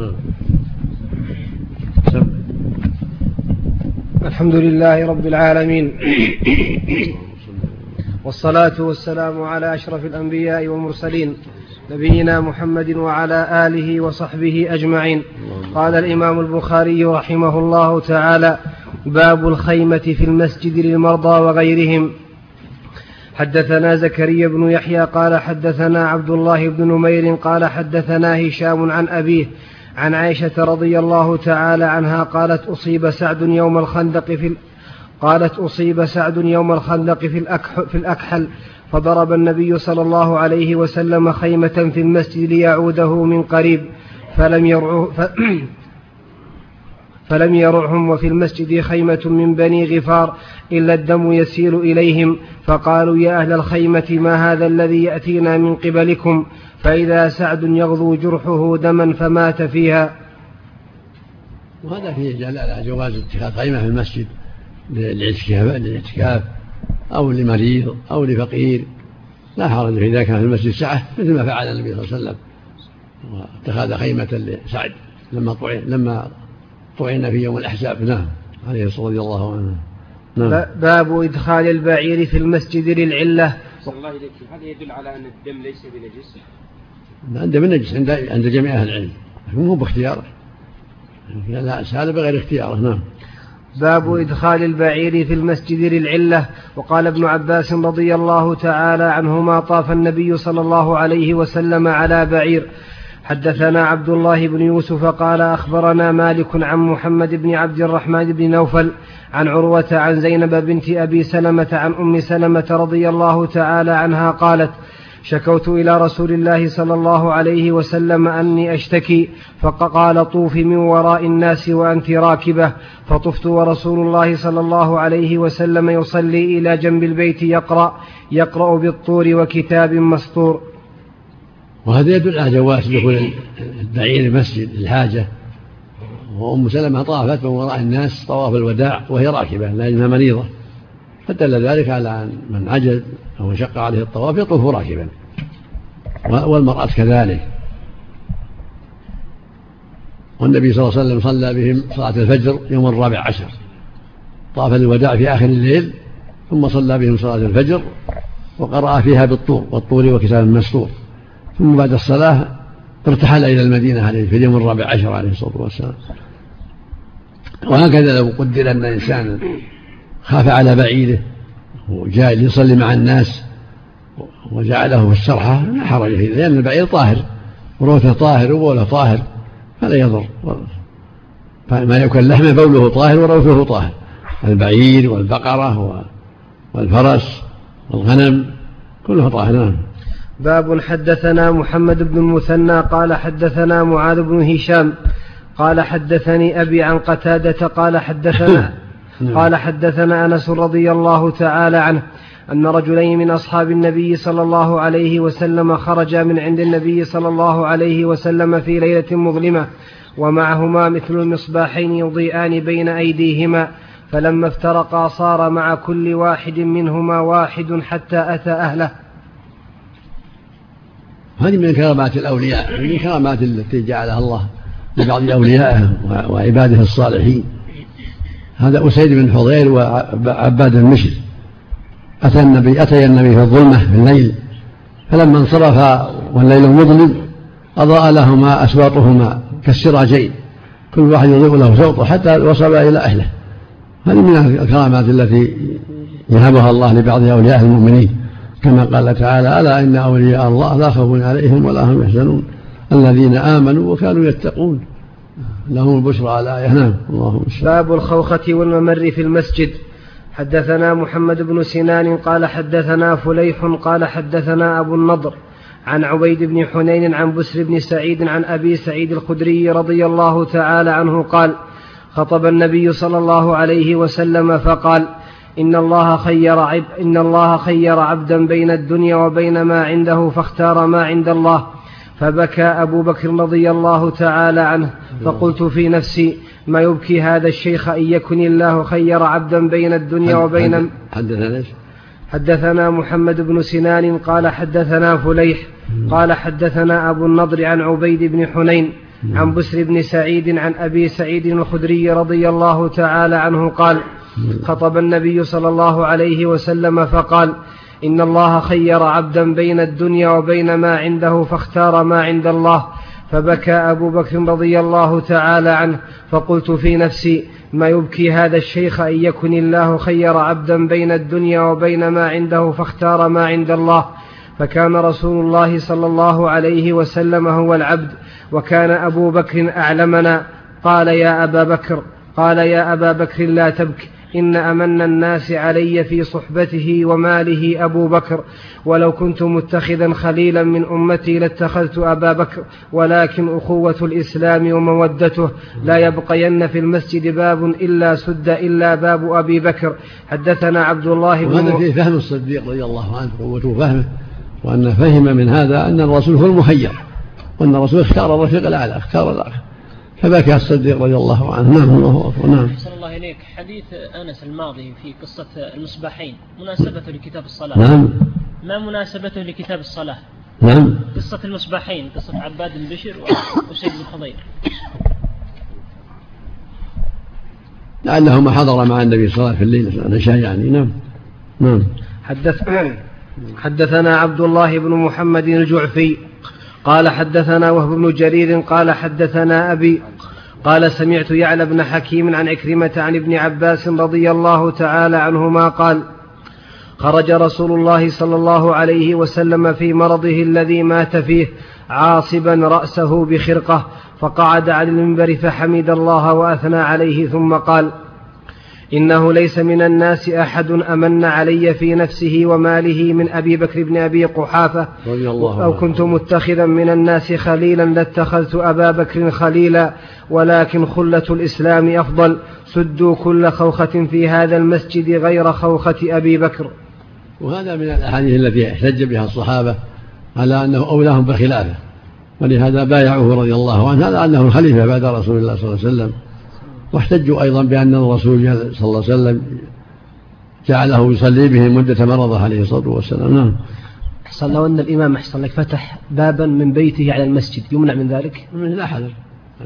نعم. الحمد لله رب العالمين. والصلاة والسلام على أشرف الأنبياء والمرسلين نبينا محمد وعلى آله وصحبه أجمعين. قال الإمام البخاري رحمه الله تعالى باب الخيمة في المسجد للمرضى وغيرهم. حدثنا زكريا بن يحيى قال حدثنا عبد الله بن نمير قال حدثنا هشام عن أبيه عن عائشة رضي الله تعالى عنها قالت أصيب سعد يوم الخندق في قالت أصيب سعد يوم الخندق في, في الأكحل فضرب النبي صلى الله عليه وسلم خيمة في المسجد ليعوده من قريب فلم يرعه ف فلم يرعهم وفي المسجد خيمة من بني غفار إلا الدم يسيل إليهم فقالوا يا أهل الخيمة ما هذا الذي يأتينا من قبلكم؟ فإذا سعد يغضو جرحه دما فمات فيها. وهذا فيه دلالة على جواز اتخاذ خيمة في المسجد للاعتكاف أو لمريض أو لفقير. لا حرج في ذلك كان في المسجد سعة مثل ما فعل النبي صلى الله عليه وسلم. واتخذ خيمة لسعد لما طعن لما طعن في يوم الأحزاب. نعم عليه الصلاة رضي الله عنه نعم. باب إدخال البعير في المسجد للعلة. الله إليك هذا يدل على أن الدم ليس بنجس؟ الدم نجس عند عند جميع أهل العلم مو باختياره. لا هذا بغير اختياره نعم. باب إدخال البعير في المسجد للعلة وقال ابن عباس رضي الله تعالى عنهما طاف النبي صلى الله عليه وسلم على بعير. حدثنا عبد الله بن يوسف قال أخبرنا مالك عن محمد بن عبد الرحمن بن نوفل عن عروة عن زينب بنت أبي سلمة عن أم سلمة رضي الله تعالى عنها قالت شكوت إلى رسول الله صلى الله عليه وسلم أني أشتكي فقال طوفي من وراء الناس وأنت راكبة. فطفت ورسول الله صلى الله عليه وسلم يصلي إلى جنب البيت يقرأ يقرأ بالطور وكتاب مسطور. وهذا يدل على جواز دخول البعير المسجد للحاجة وأم سلمة طافت من وراء الناس طواف الوداع وهي راكبة لأنها مريضة. فدل ذلك على أن من عجز أو شق عليه الطواف يطوف راكبا. والمرأة كذلك. والنبي صلى الله عليه وسلم صلى بهم صلاة الفجر يوم الرابع عشر. طاف الوداع في آخر الليل ثم صلى بهم صلاة الفجر وقرأ فيها بالطور والطور وكتاب مسطور ثم بعد الصلاة ارتحل إلى المدينة عليه في اليوم الرابع عشر عليه الصلاة والسلام. وهكذا لو قدر أن إنسانا خاف على بعيده وجاء ليصلي مع الناس وجعله في السرحة لا حرج فيه لأن البعير طاهر وروثه طاهر وبوله طاهر فلا يضر. فما يكون لحمه بوله طاهر وروثه طاهر. البعير والبقرة والفرس والغنم كله طاهر نعم. باب حدثنا محمد بن المثنى قال حدثنا معاذ بن هشام قال حدثني أبي عن قتادة قال حدثنا نعم. قال حدثنا أنس رضي الله تعالى عنه أن رجلين من أصحاب النبي صلى الله عليه وسلم خرجا من عند النبي صلى الله عليه وسلم في ليلة مظلمة ومعهما مثل المصباحين يضيئان بين أيديهما فلما افترقا صار مع كل واحد منهما واحد حتى أتى أهله هذه من كرامات الأولياء من الكرامات التي جعلها الله لبعض أوليائه وعباده الصالحين هذا أسيد بن حضير وعباد المشر أتى النبي أتي النبي في الظلمة في الليل فلما انصرف والليل مظلم أضاء لهما أسواطهما كالسراجين كل واحد يضيء له صوته حتى وصل إلى أهله. هذه من الكرامات التي يهبها الله لبعض أولياء المؤمنين. كما قال تعالى ألا إن أولياء الله لا خوف عليهم ولا هم يحزنون. الذين آمنوا وكانوا يتقون. لهم البشرى على آية نعم. اللهم باب الخوخة والممر في المسجد. حدثنا محمد بن سنان قال حدثنا فليح قال حدثنا أبو النضر عن عبيد بن حنين عن بسر بن سعيد عن أبي سعيد الخدري رضي الله تعالى عنه قال خطب النبي صلى الله عليه وسلم فقال إن الله خير عب إن الله خير عبدا بين الدنيا وبين ما عنده فاختار ما عند الله. فبكى أبو بكر رضي الله تعالى عنه فقلت في نفسي ما يبكي هذا الشيخ أن يكن الله خير عبدا بين الدنيا وبين حدثنا حدثنا محمد بن سنان قال حدثنا فليح قال حدثنا أبو النضر عن عبيد بن حنين عن بسر بن سعيد عن أبي سعيد الخدري رضي الله تعالى عنه قال خطب النبي صلى الله عليه وسلم فقال إن الله خير عبدا بين الدنيا وبين ما عنده فاختار ما عند الله. فبكى أبو بكر رضي الله تعالى عنه فقلت في نفسي ما يبكي هذا الشيخ أن يكن الله خير عبدا بين الدنيا وبين ما عنده فاختار ما عند الله؟ فكان رسول الله صلى الله عليه وسلم هو العبد وكان أبو بكر أعلمنا. قال يا أبا بكر قال يا أبا بكر لا تبك إن أمن الناس علي في صحبته وماله أبو بكر ولو كنت متخذا خليلا من أمتي لاتخذت أبا بكر ولكن أخوة الإسلام ومودته. لا يبقين في المسجد باب إلا سد إلا باب أبي بكر. حدثنا عبد الله بن وهذا فيه فهم الصديق رضي الله عنه قوته فهمه وأن فهم من هذا أن الرسول هو المخير وأن الرسول اختار الرفيق الأعلى اختار الآخر فبكى الصديق رضي الله عنه. نعم الله أكبر. نعم. إليك حديث أنس الماضي في قصة المصباحين مناسبته لكتاب الصلاة. نعم. ما مناسبته لكتاب الصلاة؟ نعم. قصة المصباحين قصة عباد بن بشر وسيد بن خضير لعله ما حضر مع النبي صلى الله عليه وسلم في الليل. العشاء يعني. نعم. نعم. حدث حدثنا عبد الله بن محمد الجعفي قال حدثنا وهب بن جرير قال حدثنا أبي قال سمعت يعلى بن حكيم عن عكرمة عن ابن عباس رضي الله تعالى عنهما قال خرج رسول الله صلى الله عليه وسلم في مرضه الذي مات فيه عاصبا رأسه بخرقة فقعد على المنبر فحمد الله وأثنى عليه ثم قال إنه ليس من الناس أحد أمن علي في نفسه وماله من أبي بكر بن أبي قحافة. رضي الله أو كنت متخذا من الناس خليلا لاتخذت أبا بكر خليلا ولكن خلة الإسلام أفضل. سدوا كل خوخة في هذا المسجد غير خوخة أبي بكر. وهذا من الأحاديث التي احتج بها الصحابة على أنه أولاهم بخلافه ولهذا بايعوه رضي الله عنه. هذا أنه الخليفة بعد رسول الله صلى الله عليه وسلم. واحتجوا أيضا بأن الرسول صلى الله عليه وسلم جعله يصلي بهم مدة مرضه عليه الصلاة والسلام. نعم. أحسن لو أن الإمام أحسن لك فتح بابا من بيته على المسجد يمنع من ذلك؟ لا حذر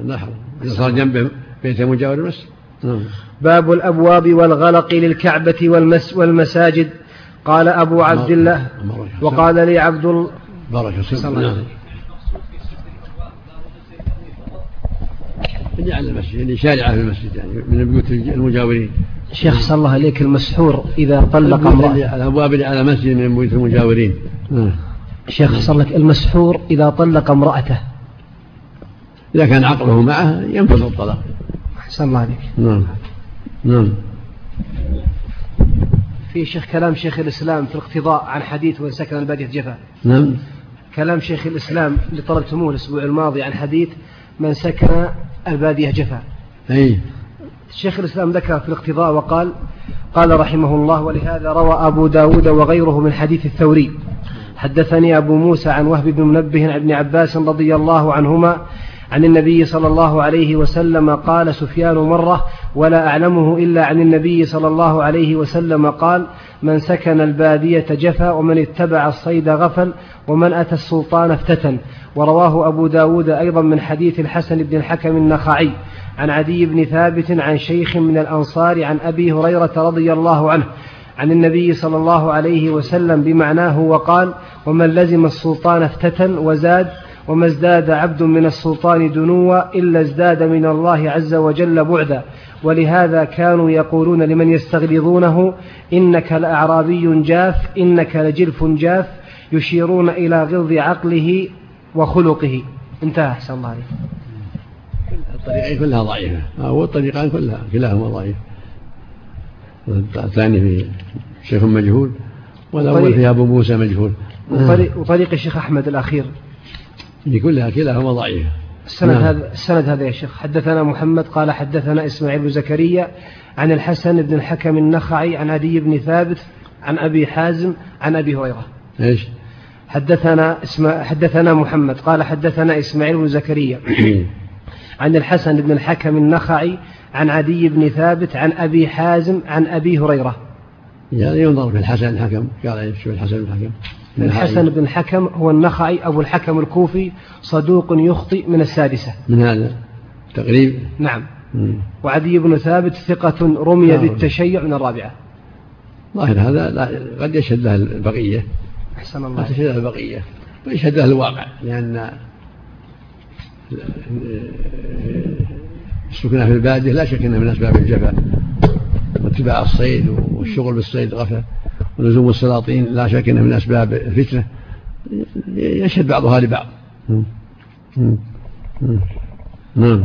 لا حذر إذا صار جنبه بيت مجاور المسجد. نعم. باب الأبواب والغلق للكعبة والمس والمساجد. قال أبو عبد الله وقال لي عبد الله بارك الله جعل المسجد. يعني شارعة في المسجد يعني من بيوت المجاورين. شيخ صلى الله عليك المسحور إذا طلق امرأة. الأبواب اللي على مسجد من بيوت المجاورين. نعم. شيخ صلى الله المسحور إذا طلق امرأته. إذا كان عقله معه ينفذ الطلاق. أحسن الله عليك. نعم. نعم. في شيخ كلام شيخ الإسلام في الاقتضاء عن حديث وإن سكن البادية جفا. نعم. كلام شيخ الإسلام اللي طلبتموه الأسبوع الماضي عن حديث من سكن البادية جفا. أي. الشيخ الإسلام ذكر في الاقتضاء وقال قال رحمه الله ولهذا روى أبو داود وغيره من حديث الثوري حدثني أبو موسى عن وهب بن منبه عن ابن عباس رضي الله عنهما عن النبي صلى الله عليه وسلم قال سفيان مرة ولا أعلمه إلا عن النبي صلى الله عليه وسلم قال من سكن البادية جفا ومن اتبع الصيد غفل ومن أتى السلطان افتتن. ورواه أبو داود أيضا من حديث الحسن بن الحكم النخعي. عن عدي بن ثابت عن شيخ من الأنصار عن أبي هريرة رضي الله عنه. عن النبي صلى الله عليه وسلم بمعناه وقال ومن لزم السلطان افتتن وزاد وما ازداد عبد من السلطان دنوا إلا ازداد من الله عز وجل بعدا. ولهذا كانوا يقولون لمن يستغلظونه إنك لأعرابي جاف إنك لجلف جاف يشيرون إلى غلظ عقله وخلقه. انتهى أحسن الله عليك. الطريقين كلها ضعيفة. أو الطريقان كلها كلاهما ضعيف. الثاني في شيخ مجهول والأول في أبو موسى مجهول. وطريق, وطريق الشيخ أحمد الأخير. في كلها كلاهما ضعيفة السند نعم. هذا السند هذا يا شيخ حدثنا محمد قال حدثنا إسماعيل بن زكريا عن الحسن بن الحكم النخعي عن عدي بن ثابت عن أبي حازم عن أبي هريرة. إيش؟ حدثنا اسم حدثنا محمد قال حدثنا إسماعيل بن زكريا عن الحسن بن الحكم النخعي عن عدي بن ثابت عن أبي حازم عن أبي هريرة. يعني ينظر في الحسن الحكم قال إيش في الحسن الحكم؟ الحسن بن الحكم هو النخعي أبو الحكم الكوفي صدوق يخطئ من السادسة. من هذا؟ تقريب؟ نعم. وعدي بن ثابت ثقة رمي نعم. بالتشيع من الرابعة. ظاهر هذا لا قد يشهد له البقية. أحسن الله. قد يشهد له البقية. ويشهد له الواقع لأن السكنة في البادية لا شك أنها من أسباب الجفاء واتباع الصيد والشغل بالصيد غفلة. ولزوم السلاطين لا شك أنها من أسباب الفتنة. يشهد بعضها لبعض. نعم.